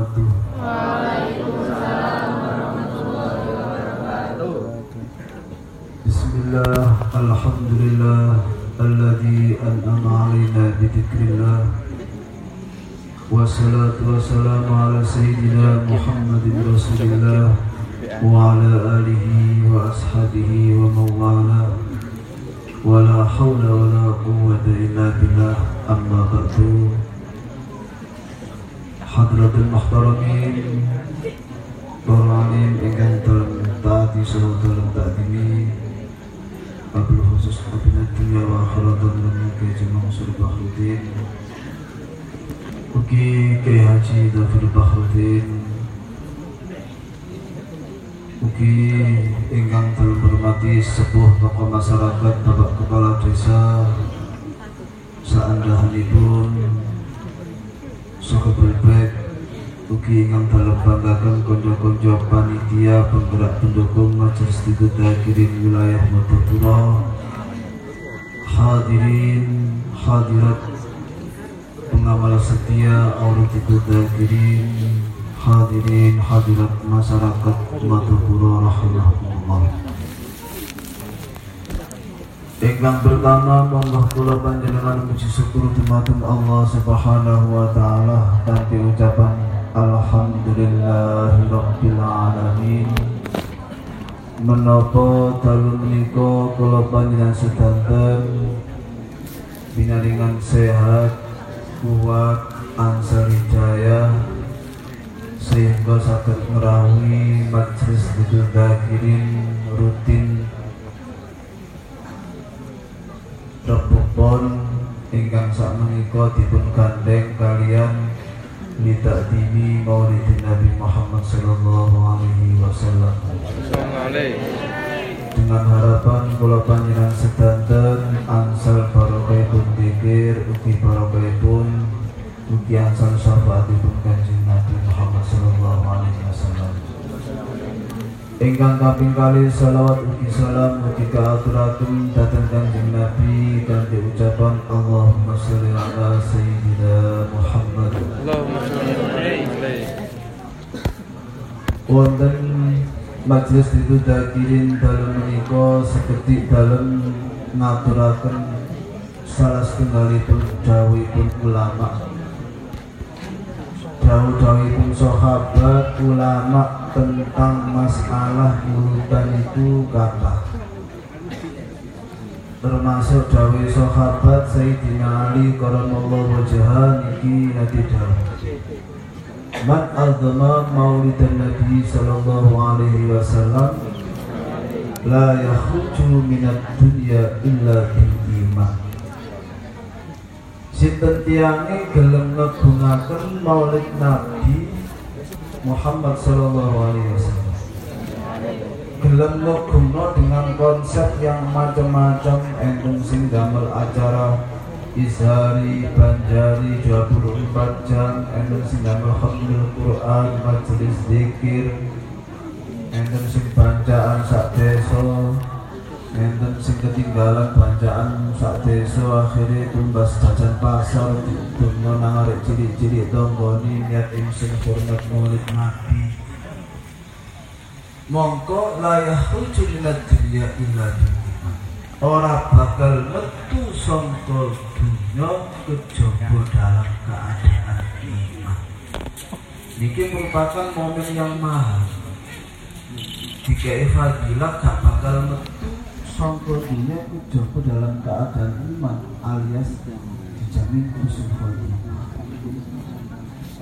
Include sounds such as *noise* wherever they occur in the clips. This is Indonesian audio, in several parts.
wabarakatuh. Bismillah, Alhamdulillah, Alladhi an'ama alaina bidhikrillah Wassalatu wassalamu ala Sayyidina Muhammadin Rasulillah Wa ala alihi wa ashabihi wa mawala. Wa la hawla wa la quwwata illa billah. Amma ba'du Hadratul Muhtaramin Para alim ingkang dalam taati saha dalam taatimi Abil khusus kabinet dunia wa akhiratan dan muka jemang suri Bahruddin Ugi Kiai Haji Dafir Bahruddin Ugi ingkang dalam hormati sebuah tokoh masyarakat Bapak Kepala Desa Seandahanipun Soka Belbek Ugi dalam banggakan konco-konco panitia penggerak pendukung Majelis Tidut Dakirin Wilayah Madapura Hadirin Hadirat Pengamal setia Aurul Tidut Dakirin Hadirin Hadirat Masyarakat Madapura Rahimahullah Ingkang pertama monggo kula panjenengan puji syukur dumateng Allah Subhanahu wa taala kanthi ucapan Alhamdulillahirabbil alamin. Menapa dalu menika kula panjenengan sedanten binaringan sehat, kuat, ansar hidayah sehingga saged ngrawuhi majelis bidul rutin ingkang sak menika dipun gandeng kalian lidak dini maulidin Nabi Muhammad sallallahu alaihi wasallam. Dengan harapan kula panjenengan sedanten ansal barokahipun pikir ugi barokahipun ugi ansal syafaatipun Kanjeng Nabi Muhammad sallallahu alaihi wasallam. Ingkang kaping kali salawat ugi salam ugi kaaturaken dhateng Kanjeng Nabi kanthi ucapan Allahumma sholli ala sayyidina Muhammad. Allahumma sholli alaihi Wonten majelis itu dakirin dalam menika seperti dalam ngaturaken salah setunggalipun dawuhipun ulama dawuh-dawuhipun sahabat ulama tentang masalah urutan itu kata termasuk dawuh sahabat Sayyidina Ali karamallahu wajhah niki nate dawuh Man azama maulidan Nabi sallallahu alaihi wasallam la yakhruju minad dunya illa bil iman. Sinten tiange gelem ngegungaken maulid Nabi Muhammad sallallahu alaihi wasallam. Gelem dengan konsep yang macam-macam enten sing damel acara Izhari, Banjari, 24 jam Enten sing damel khamil Quran, majelis zikir Enten sing bancaan sak desa Enten sing ketinggalan bancaan sak desa Akhirnya tumbas jajan pasar Dumno nangarek cilik-cilik tonggoni Niat imsing hormat maulid nabi Mongko layah rujuk minat dunia iman Ora bakal metu sangka dunya kejaba dalam keadaan iman. Niki merupakan momen yang mahal. Jika fadilah gak bakal metu dunya kejaba dalam keadaan iman alias dijamin khotimah.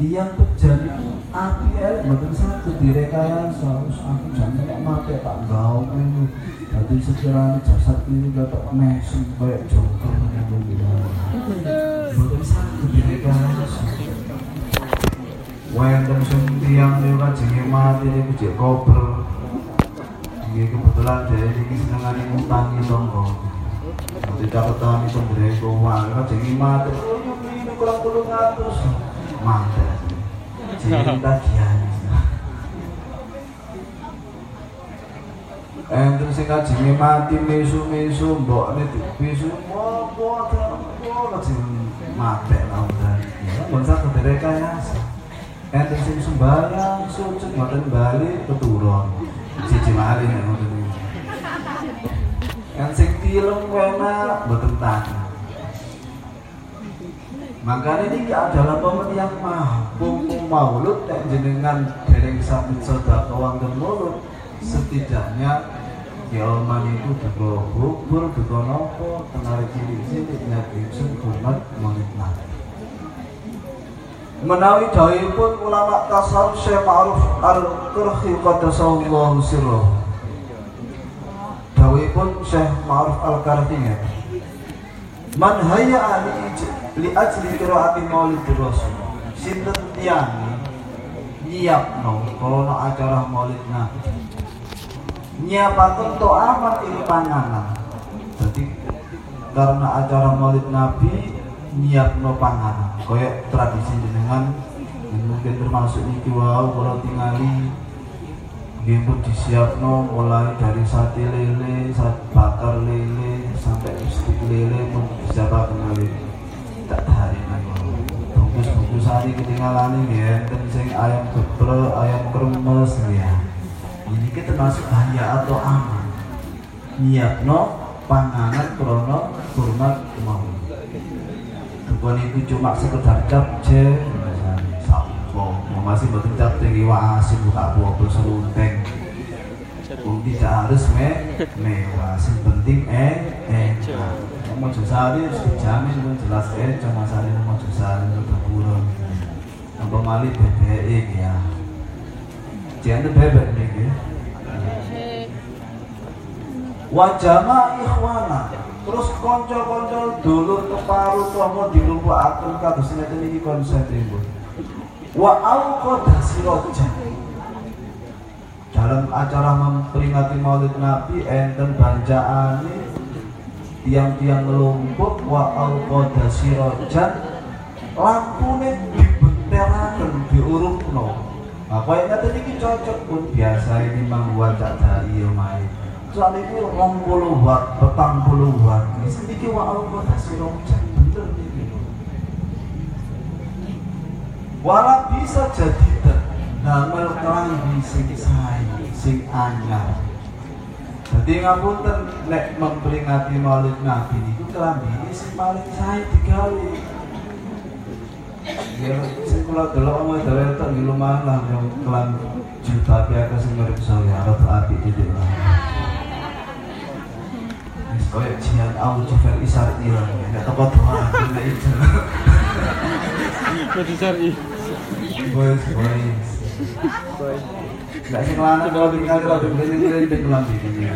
Yang terjadi api elek mboten satu direkayasa wis aku jane kok mate tak gawe ngono dadi sekiranya jasad ini ketok mesem kayak joker ngono mboten satu direkayasa Wonten sing tiyang niku jenenge mati niku jek koper. Iki kebetulan dhewe iki senengane ngutangi tangga. Nanti caketan itu mereka wah, jenenge mati. Ini kurang puluh ngatus. Mantap. Jadi tagihan. Enten sing kajenge mati mesu-mesu mbokne dibisu apa apa kajeng mate lawan. Ya, bangsa rekayasa. enten sing sembahyang sujud mboten bali keturun siji malih nek ngoten yang sing tilem wena mboten Makanya ini adalah momen yang mampu maulud dan jenengan dereng sabit soda kewanggen mulut. Setidaknya ya oman itu duka bubur duka nopo tenari cilik-cilik nabi hormat maulid nabi menawi pun ulama tasawuf Syekh Ma'ruf Al-Qurhi qaddasallahu sirruh pun Syekh Ma'ruf Al-Qarhi Man hayya ali li ajli qiraati maulid rasul. Sinten tiyang? Nyiapno krana acara maulid nabi. Nyiapaken to amat ing panganan. Jadi karena acara maulid nabi nyiapno panganan koyok tradisi jenengan mungkin termasuk niki wau kalau tingali. Nggih pun disiapno mulai dari sate lele, sate bakar lele, sampai stik lele pun disiapkan lele tak hari bungkus-bungkus hari ketinggalan ini ya dan sing ayam geprek ayam kremes ya ini kita termasuk bahaya atau aman. No panganan krono hormat mau bukan itu cuma sekedar capce. Mau masih betul cap tinggi wasin buka buah serundeng tidak harus me mewah. Yang penting eh eh mau sari dijamin pun jelas eh cuma sari mau sari untuk buron apa mali bebek ya. Jangan bebek nih wajama ikhwana terus konco-konco dulur keparu tomo dilumpukaken kados ngeten iki konsepipun wa auqadasi rojan dalam acara memperingati maulid nabi enten banjaane tiang-tiang ngelumpuk wa alqada sirajan lampune dibenteraken diurupno nah kaya ngaten iki cocok pun biasa ini membuat cak dari omahe soal ini rong puluh watt petang puluh ini sedikit wa alqada sirajan bener ini Wala bisa jadi damel kelambi sing sae sing anyar jadi ngapunten nek memperingati Maulid Nabi itu kelambi ini sing paling saya digawe. Ya sing kula delok omah dhewe tok nggih lumayan lah yang kelam juta piaka sing mirip saya rada api titik lah. Koyo jian au cover isar ilang nek teko doa nek itu. Kok dicari? Boys, boys. Gak sih lanang kalau tinggal kalau begini ini di kelambi ini.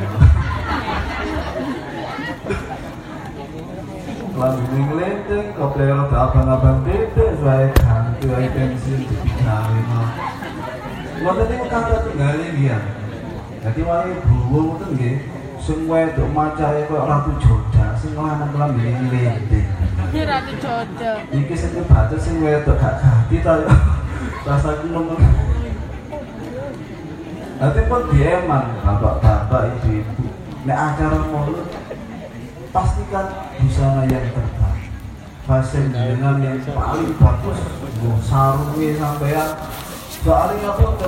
Kelambi ini kau pelero abang-abang bebek, saya ganti, saya bensin, dipindahin. Waktu itu kata tinggalin dia. Jadi wali buwo itu nggih, semua itu maca itu ratu joda, sing lanang ini ngelenting. Ini ratu joda. Iki sing batu sing wedok gak ganti ta. Rasa nomor Nanti pun dieman bapak-bapak ibu-ibu. Nek acara mulut pastikan busana yang terbaik. Fashion dengan yang paling bagus. Bu sarungi sampean. Soalnya apa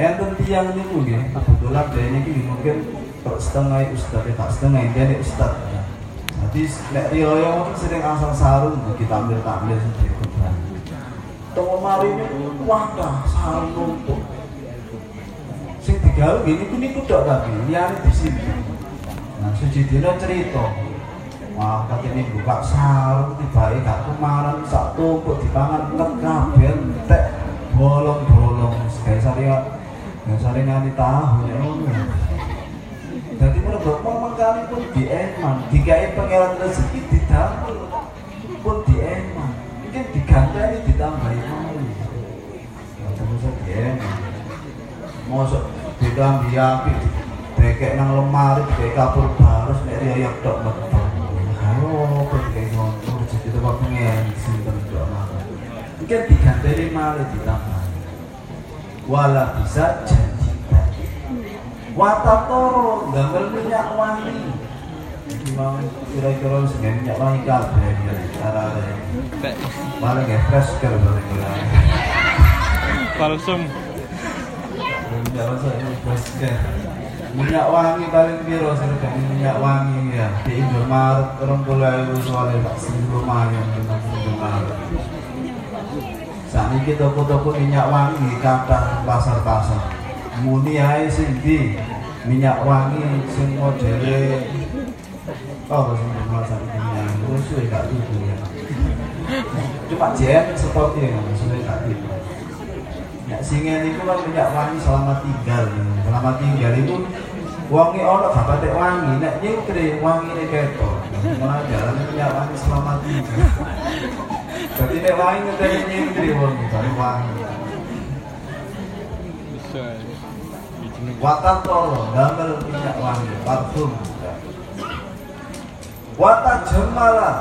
Enten tiang ini mungkin kebetulan dia ini mungkin tak setengah ustad ya tak setengah ini ustad. Jadi nek riyo mungkin sering asal sarung kita ambil ambil sedikit. Tunggu mari ini wah sarung numpuk. Sing digawe gini ku niku tok tapi di sini. Nah suci dina cerita wah katene buka sarung tibae gak kemarin sak tumpuk dipangan nek kabeh entek bolong-bolong. Kayak saya ya. Sare nganti tahu ya Jadi mereka mau kali pun di eman, dikai pangeran rezeki didamel pun di eman, mungkin diganteni ditambahi mau. Di eman mosok ditambi api dekek nang lemari dikek kapur barus nek riayap tok metu ayo apa dikek ngono rezeki tempat pengen sinten tok mungkin diganteni malih ditambah wala bisa janji watatoro gambar minyak wangi memang kira-kira segini minyak wangi kabeh cara ada malah kayak fresh kalau boleh Balsam. Minyak masak ini bos ya. Minyak wangi paling sih kan minyak wangi ya. Di Indomaret puluh ribu soalnya tak sebelum lumayan dengan Indomaret. Saat ini toko-toko minyak wangi kata pasar-pasar. Muni ae sing di minyak wangi sing modele Oh, sing masak minyak. Terus suwe gak tuku ya. Cuma jam seperti yang suwe gak tuku. Ya singen itu kan minyak wangi selama tinggal. Selama tinggal itu wangi ono gak wangi, nek nyingkri wangi ini ketok. Malah jalan minyak wangi selama tinggal. Jadi nek wangi ngenteni nyingkri wangi, baru wangi. Bisa. Watan toro, damel minyak wangi, parfum. Wata jemala,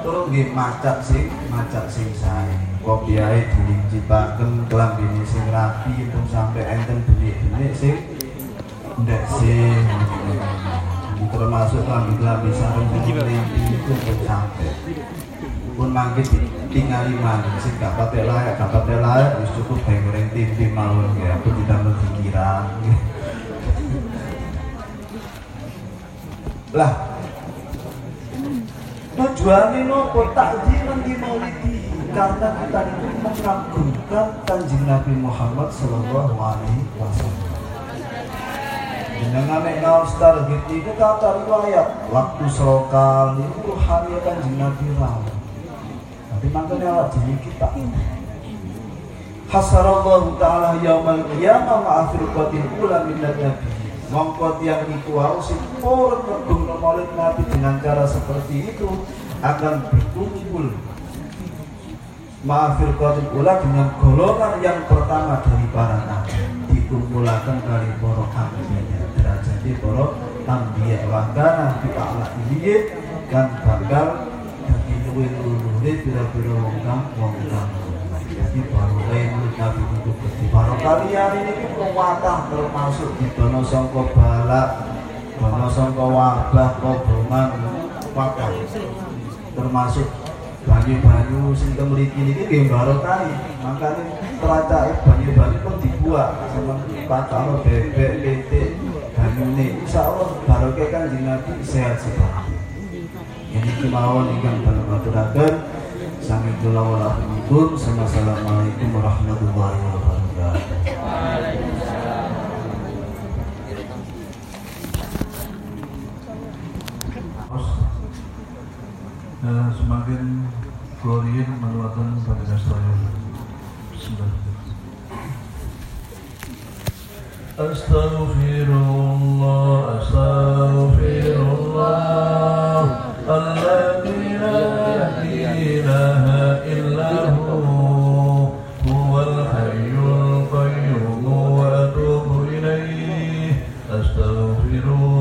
turun nggih macak sing, macak sing sae. Kopi ae dilinjipaken klambine sing rapi pun sampai enten benik-benik ndek sing. Ini termasuk benik itu pun sampai. Pun mangke tinggali mangke sing gak patek layak, gak patek layak cukup bae goreng tempe mawon ya, aku ditambah pikiran. *laughs* Lah, tujuannya nopo takjilan di maulidi karena kita itu mengagungkan kanjeng Nabi Muhammad Sallallahu Alaihi Wasallam. Dengan ngaos target itu kata riwayat waktu serokal itu hari kanjeng Nabi rawuh. Makanya awak jadi kita. Hasarallahu ta'ala yaumal qiyamah ma'afir qatil ula minat nabi. Mongko tiang wau sing purun ngedung maulid nabi dengan cara seperti itu akan berkumpul. Maafir qatil ula dengan golongan yang pertama dari para nabi. Dikumpulkan kali para ambiya derajat para ambiya wakana di ta'ala iliye dan bakal kalian ini kekuatan termasuk di dono songko balak dono songko wabah kobongan wakaf termasuk banyu-banyu sing ini nggih barokah makanya teracake banyu-banyu pun dibuat sama patah bebek bete banyu ini insya Allah barokah kan nabi sehat sekali ini kemauan ingkang aturaken Sami kula wala pun Assalamualaikum warahmatullahi wabarakatuh. Eh, semakin gloriin menuakan pada saya. Astaghfirullah, astaghfirullah, الذي لا إله إلا هو هو الحي القيوم وأتوب إليه أستغفره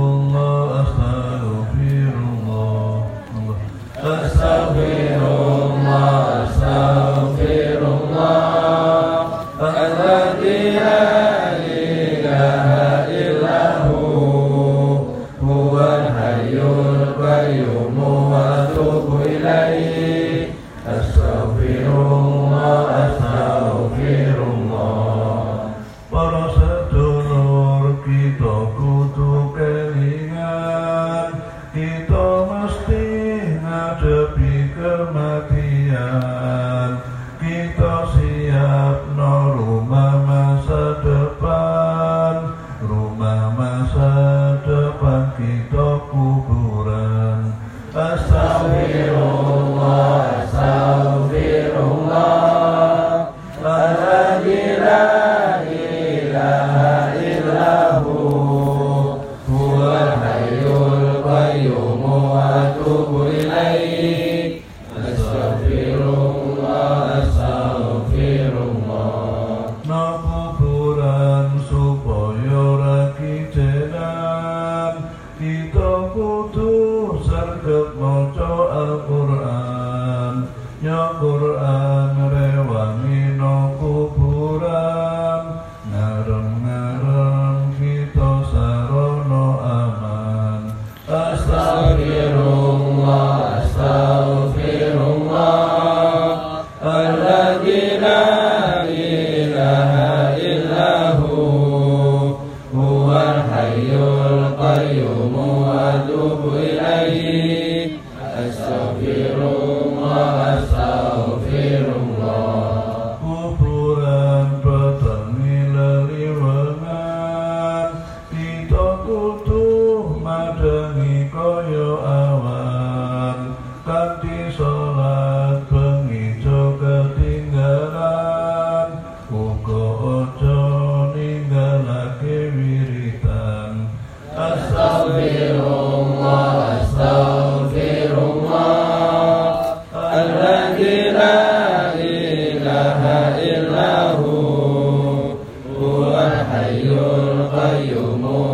โยโม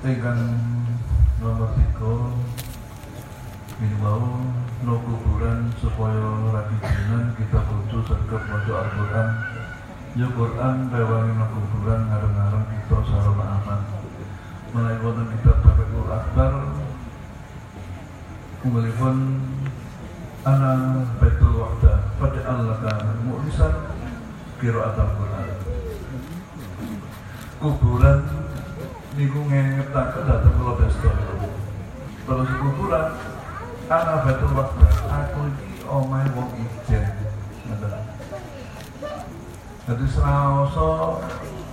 ingkang nomor tiga bimbau no kuburan supaya lagi jinan kita butuh sergap masuk Al-Quran. Ya Quran rewangi no kuburan ngareng-ngareng kita salam aman. Melainkan kita pakai Akbar Kumalifon Anang Betul wakda Pada Allah kan Mu'risan kira Al Qur'an, Kuburan niku ngetakan datang kula besto. Terus kumpulan ana betul waktu aku iki omai wong ijen. Jadi selasa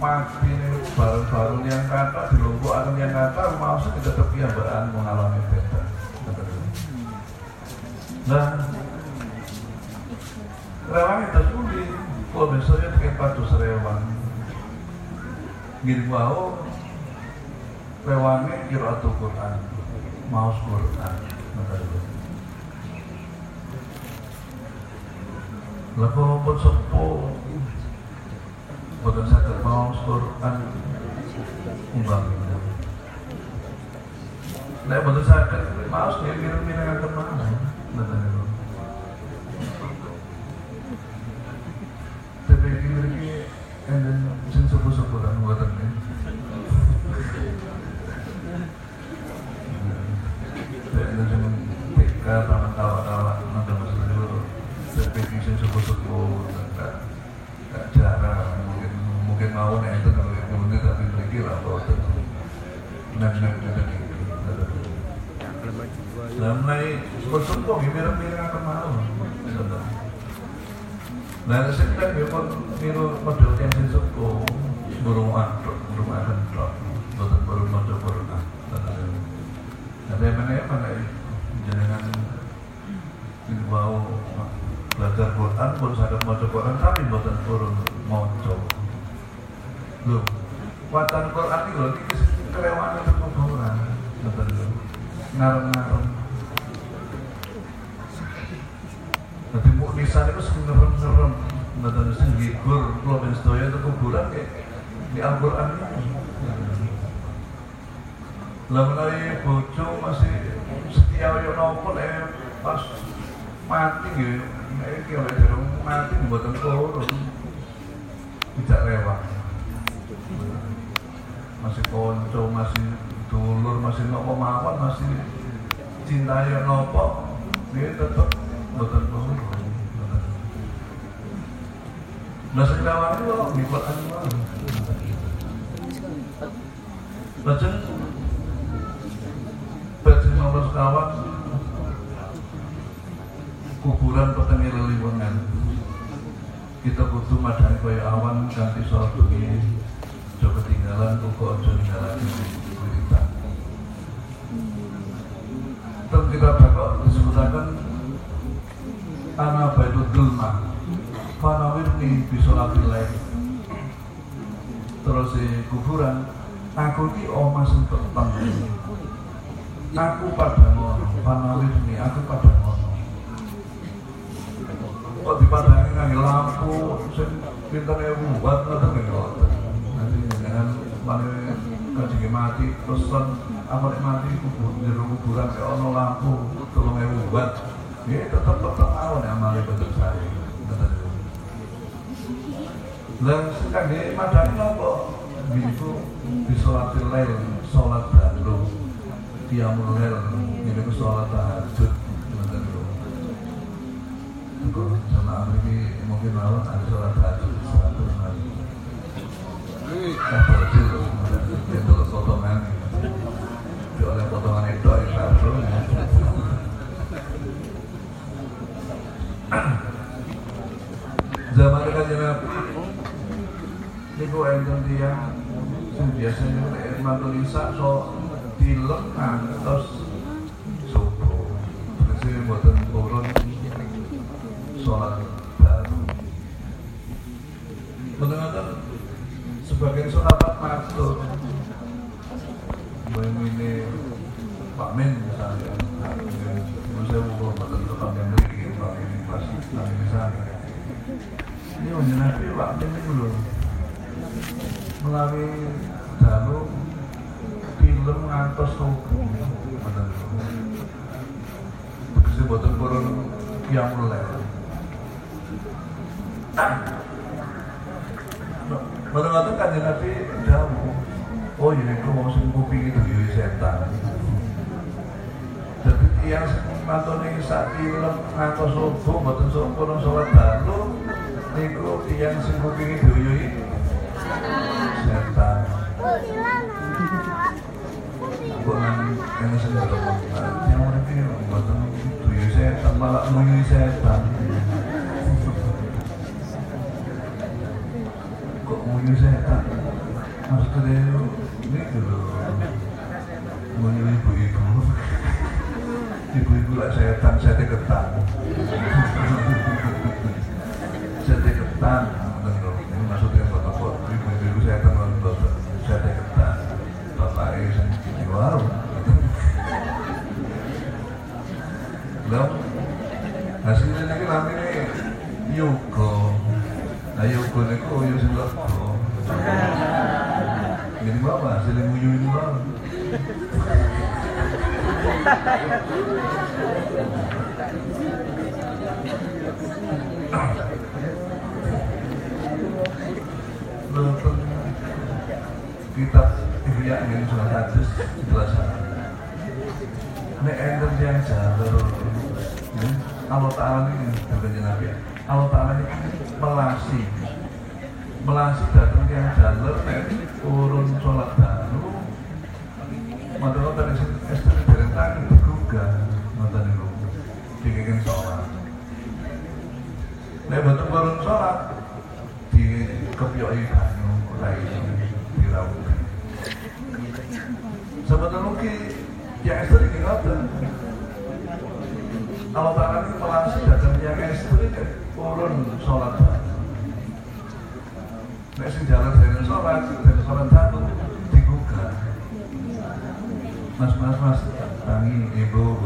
mati baru-baru yang kata di lombok atau yang kata mau tidak kepiambaan mengalami beda. Nah relawan itu sulit kalau besoknya pakai patus rewang. ngir mau rewane kiratul Quran. Mau Quran. Lah kalau pun sepo bukan saya mau Quran. Umbang Nah, betul saya mau dia kira-kira ke mana? Betul. Nah, saya biro ya, itu model yang disukuh, burung gur kula ben sedaya itu ya di Al-Qur'an ini. Lah menawi bojo masih setia yo nopo nek pas mati nggih nek iki mati mboten turun. Tidak rewang. Masih konco, masih dulur, masih nopo mawon, masih cinta yo nopo, dia tetep mboten turun. Lajeng lawan itu di dibuatkan mawon. Lajeng Lajeng masuk sekawan kuburan petenge leliwengan. Kita kudu madani kaya awan ganti soal bengi. Aja ketinggalan uga aja ninggalake kita. Terus kita bakal disebutakan Ana Baitul Dulmah fanawirni bisolati lain terus di kuburan aku omah sing peteng aku pada ngono fanawirni aku pada ngono. Kok dipadangi nganggo lampu sing pinter ewu buat ngoten ngoten nanti jangan mari kaji mati apa nek mati kubur jero kuburan kayak ono lampu ewu buat ya tetap tetap awal amale bentuk saya ngoten dan kangge madani nopo? Itu di sholat lail sholat baru qiyamul lail ini ku sholat tahajud sama ini mungkin malam ada sholat tahajud satu hari. Tahajud itu? Potongan. Itu oleh potongan itu ya zaman kanjeng Nabi niku enten tiyang sing biasanya nek mantul isa so dilem ngantos subuh. Terus boten turun. Sholat baru sebagai sholat ini Pak Men misalnya. Saya yang memiliki Pak ini pas misalnya. Ini Pak Men belum melalui jalur film ngantos subuh Begitu boten purun yang mulai. Menurut kan Nabi Dawu Oh ini aku mau sing kuping itu yui setan. Jadi tiang mantone sak film ngantos subuh boten sempurna sholat dalu niku tiang sing kuping itu yui setan bukan yang sendiri yang mereka tuyul setan? Kok Lah hasilnya ini namanya yoga. Nah yoga ini lego. Ini apa hasilnya ini apa? Ini sudah jelasan nek enten yang jalur ya, Allah Ta'ala ini dari Nabi Allah Ta'ala ini melasi. Melasi datang yang jalur turun sholat Mas mas mas. Tangi ibu.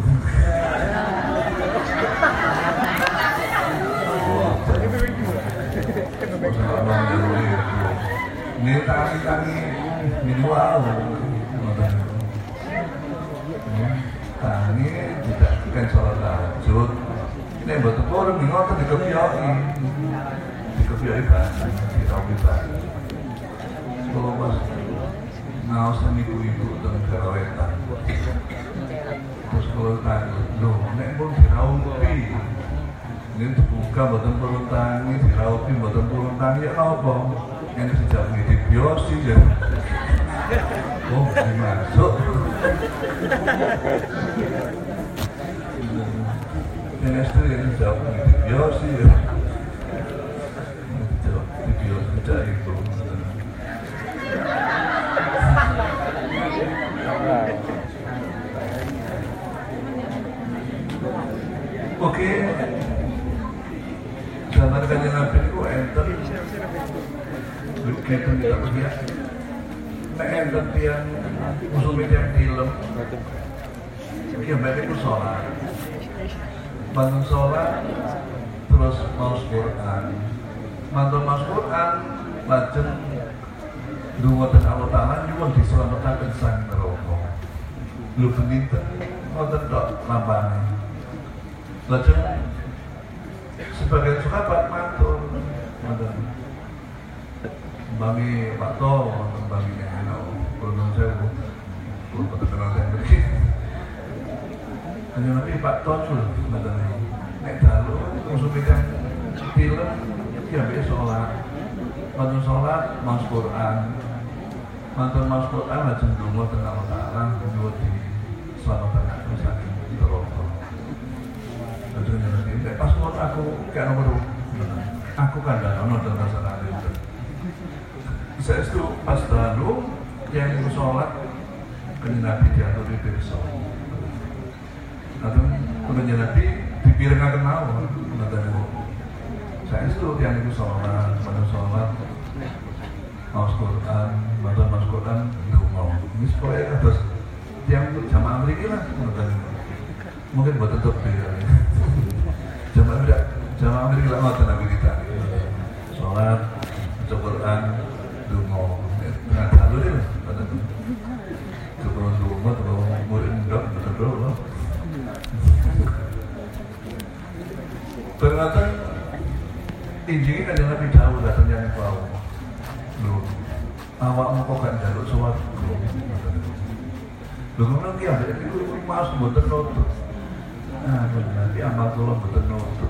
Ini tangi tangi. Minimal tangi tidak bukan sholat tahajud. Ini buat ini ngotot di kepioi di kepioi banget di rawi banget. Kalau pas ngawasan ibu-ibu dan kerawetan Terus peruntan, loh, nek pun diraupi. Ini dibuka buatan peruntan, ini diraupi buatan peruntan, ya apa? Ini sejak ini dibiosi ya. Oh, dimasuk, Ini istri ini sejak ini dibiosi ya. Oke, zaman kanjeng Nabi itu enter begitu kita lihat nek enter tiang musuh tiang film. Dia balik itu sholat. Bangun sholat terus mau Quran. Mantul mau Quran lajeng Dungo dan Allah Ta'ala nyuwun diselamatkan sang neraka. Lu beninten ngoten tok lampane. Lajeng sebagai sahabat matur ngoten. Bami Pak To, bami Neno, Gunung Sewu. Kulo boten kenal teng mriki. Hanya nabi Pak To ngoten niku. Nek dalu musuh kan film ya mbek sholat. Mantul sholat, mas Quran, mantul mas Quran lajeng donga teng Allah nyuwun di selamatkan aku saking neraka. Lajeng ngerti nek pas ngono aku gak nomor aku kan gak ono teng masalah itu. Saya itu pas lalu yang sholat kena Nabi diatur di besok. Atau kena Nabi dipiringaken mawon ngoten saya itu yang itu sholat, pada sholat mau Quran, baca mas Quran, mau ini supaya terus yang jamaah mereka lah mungkin buat tetap dia jamaah tidak jamaah mereka lah ngoten nabi kita sholat, baca Quran, mau nah lalu dia ngoten Sebelum rumah, sebelum murid enggak, betul-betul Ternyata injingin kan Nabi Dawud datang yang bau lu awakmu kok gak jaluk suatu lu ngomong dia ada itu buatan nutut nah nanti amal tolong buatan nutut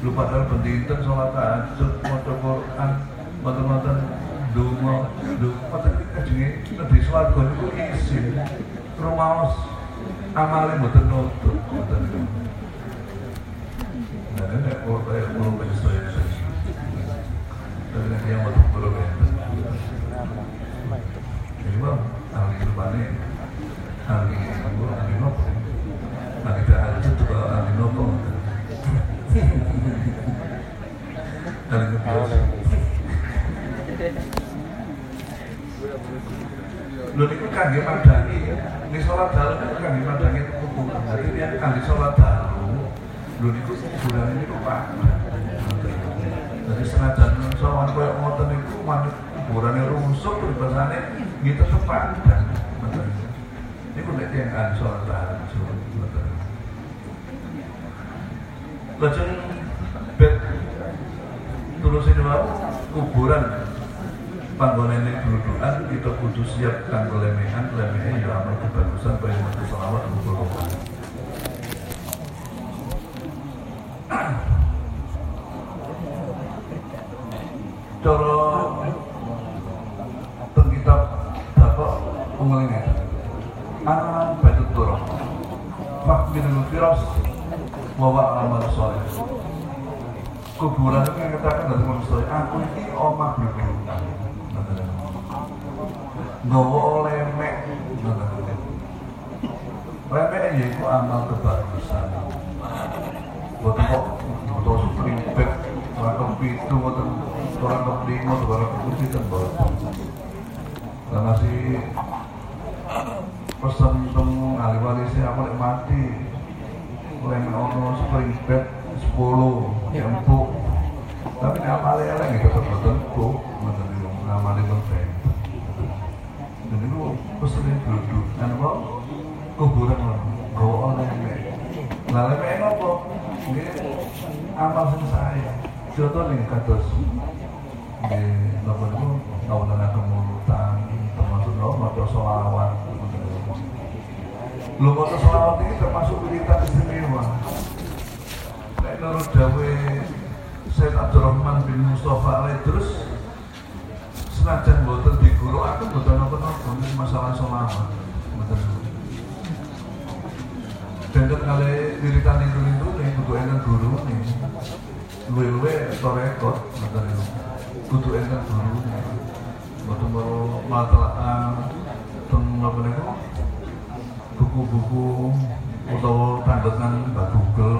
lu padahal pentinten sholat tahajud Ngebios. Lho niku kangge madani, ini sholat dalu niku kangge madani kuku. Jadi dia kangge sholat dalu lho niku kuburan niku Pak. Jadi senajan sowan koyo ngoten niku manut kuburane rusuh pribasane nggih tetep padang. Niku nek tiyang kan sholat tahajud. Lajeng terus ini mau kuburan. Ini dudukan kita kudu siap kanggo lemehan lemehan ya amal kebagusan bayi mati selawat kumpul cara teng kitab dapat pengelingan anak batu turun fak minul firas wawa amal soleh. Kuburan katakan dari manusia aku ini omah berkelutan Gawa lemek. Lemek ya itu amal kebagusan. Bukan kok back Orang ke pitu Bukan orang ke lima Orang ke putih Tembak Dan masih Pesan temu ahli wali saya Aku mati. Lemek ono spring back 10 empuk tapi ngamali eleng itu tetap empuk ngoten niku ngamali penting dan itu pesenin duduk. Kan apa? Kuburan gawa oleh nah lemek apa? Ini amal saya. Contoh nih kados di nopo niku tahunan kemurutan termasuk nopo maca selawat. Lu maca selawat ini termasuk wiridan istimewa menurut Dawe Said Abdurrahman bin Mustafa alaih terus senajan boten di guru aku boten ini masalah sholawat boten kali wiritan itu itu nih kudu enten guru nih luwe-luwe atau rekod kudu enten guru nih mboten mau matelaan teng apa niku? Buku-buku utawa tandetan Mbak Google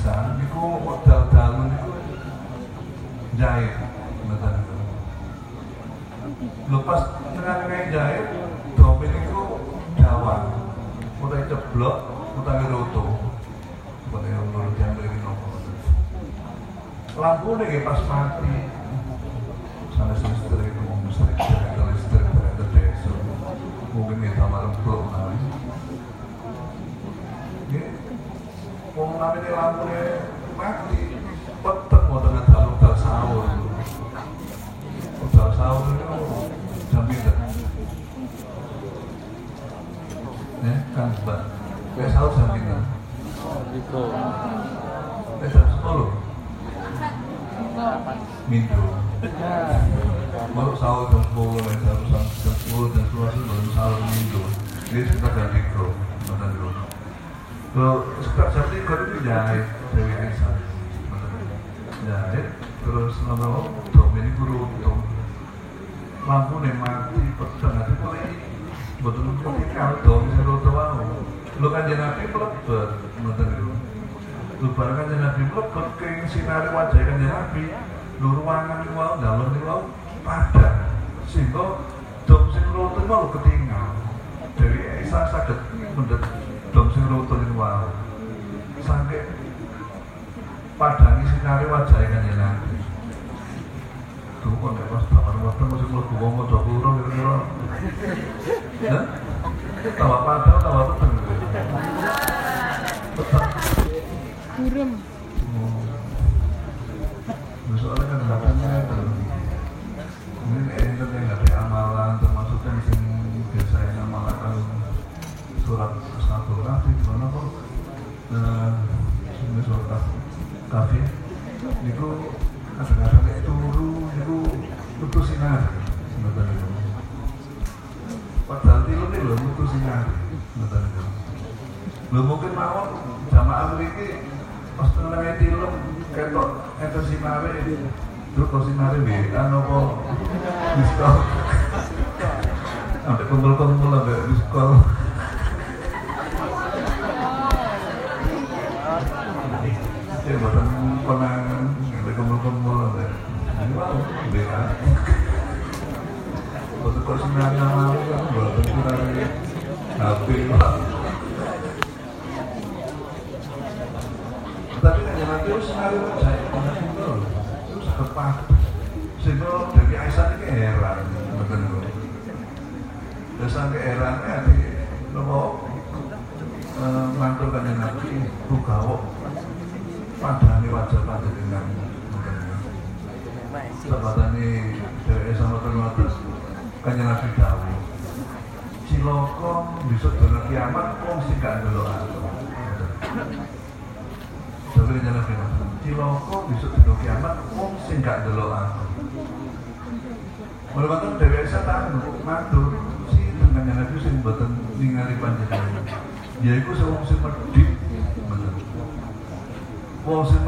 Aisyah niku modal dalu niku jahit niku lepas tengah-tengah jahit domen niku dawan utai ceblok utai roto yang menurut yang dari nopo lampu pas mati sana listrik itu mau listrik ternyata listrik ternyata desa mungkin kita malam belum Wong rame lampune mati. mau dal sahur. dal sahur itu jam. Ya, kan Mbak. Sahur? Itu. Jam 10. Eh, baru sahur jam 10, eh, jam 10, jam baru. Ini sekitar jam mikro, jam lo suka sate kalau itu jahit Dewi Aisyah jahit terus nono dom ini guru dom lampu nih mati pedang nanti paling betul betul kalau dom seru tahu anu. lo kan jenapi pelebet nonton itu. Lo barang kan jenapi pelebet keng sinari wajah kan jenapi lo ruangan itu mau dalur itu mau pada sehingga dom sing rotu mau ketinggal Dewi Aisyah sakit mendetik dom sing runtuh itu mau sampai padangi sinari wajah kan nabi tuh kok nek pas bapak waktu masih mlebu wong mau dua puluh kira-kira. Ya tawa padang tawa peteng peteng Burem. Nah, soalnya kan katanya ini enten yang ada amalan termasuk yang biasa yang amalkan surat kok? Nah kafi kafi itu kadang-kadang itu sebenarnya. Itu padahal tilu nih putus sinar sebenarnya. Itu lo mungkin mau jamaah memiliki pas tengah tilu ketok sinare terus kalau sinare WA nopo diskon sampai kumpul-kumpul sampai diskon ya buatan konangan sampai kumpul-kumpul sampai ini Waktu kalau sinare mau kan sinare HP sing gak aku. Waktu Dewi Aisyah tahu, matur, si dengan yang nabi sing boten ningali panjenengan. Ya iku sing wong sing medhit. Wong sing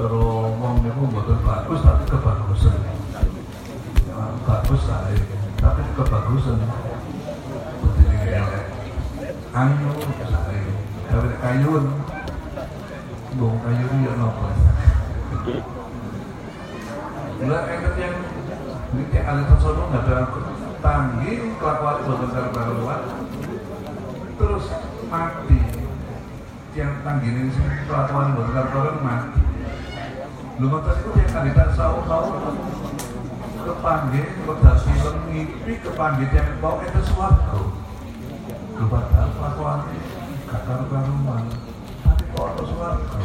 Terus wong itu bukan bagus tapi kebagusan. Ya, Bagus saya Tapi kebagusan. Ini elek Ayu saya Tapi kayun Bung kayu ya nopo. Lah enten yang ini ahli tasawuf nggak ada tanggi kelakuan boten karuan terus mati. Yang tanggi ini kelakuan boten karuan mati ngoten itu yang ahli tasawuf tahu kepanggih wedal film ngipi kepanggih yang bau itu suatu kepada kelakuan gak karuan tapi kok ada suatu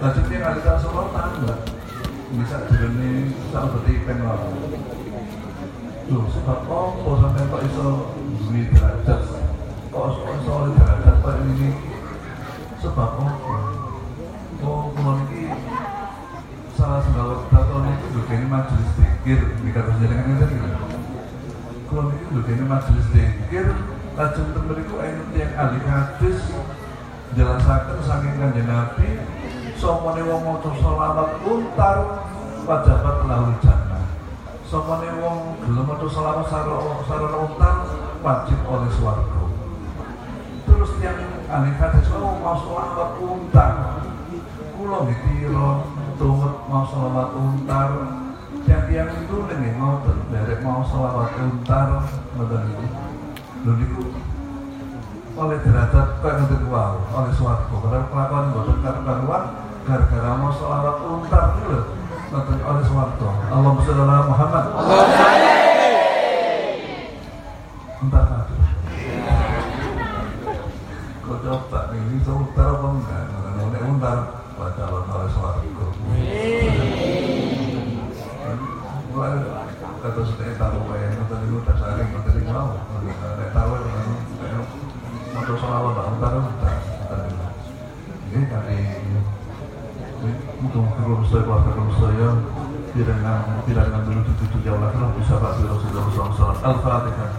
Lajeng dia ahli tasawuf tangga bisa jernih sama seperti pen lalu Loh, sebab apa sampai kok iso duwe derajat? Kok iso derajat kok ini? Sebab apa ini majelis dikir di kata jaringan itu gitu kulon ini juga ini majelis dikir lajeng temeriku enten yang ahli hadis jelasaken saking kanjeng Nabi Somone wong maca selawat untar wajabat lahul jannah. Somone wong gelem maca selawat sarana sarana untar wajib oleh swarga. Terus yang ahli hadis oh mau selawat untar. Kula dikira tuwet mau selawat untar. Yang yang itu nih mau derek mau selawat untar ngoten niku. Lho niku oleh derajat kaya ngoten wow, oleh swarga. Karena kelakuan boten karuan gara-gara mau sholawat untar itu nonton oleh swarga Allahumma sholli Muhammad untar tadi kau coba ini untar apa enggak? Nek untar baca oleh swarga kata sudah taruh ya nonton itu udah saring nonton itu mau nek taruh mau sholawat untar untar ini dari mudah-mudahan kalau saya keluarga kalau saya tidak dengan tidak dengan dulu tujuh jauh lagi bisa Pak Rasulullah SAW Al-Fatihah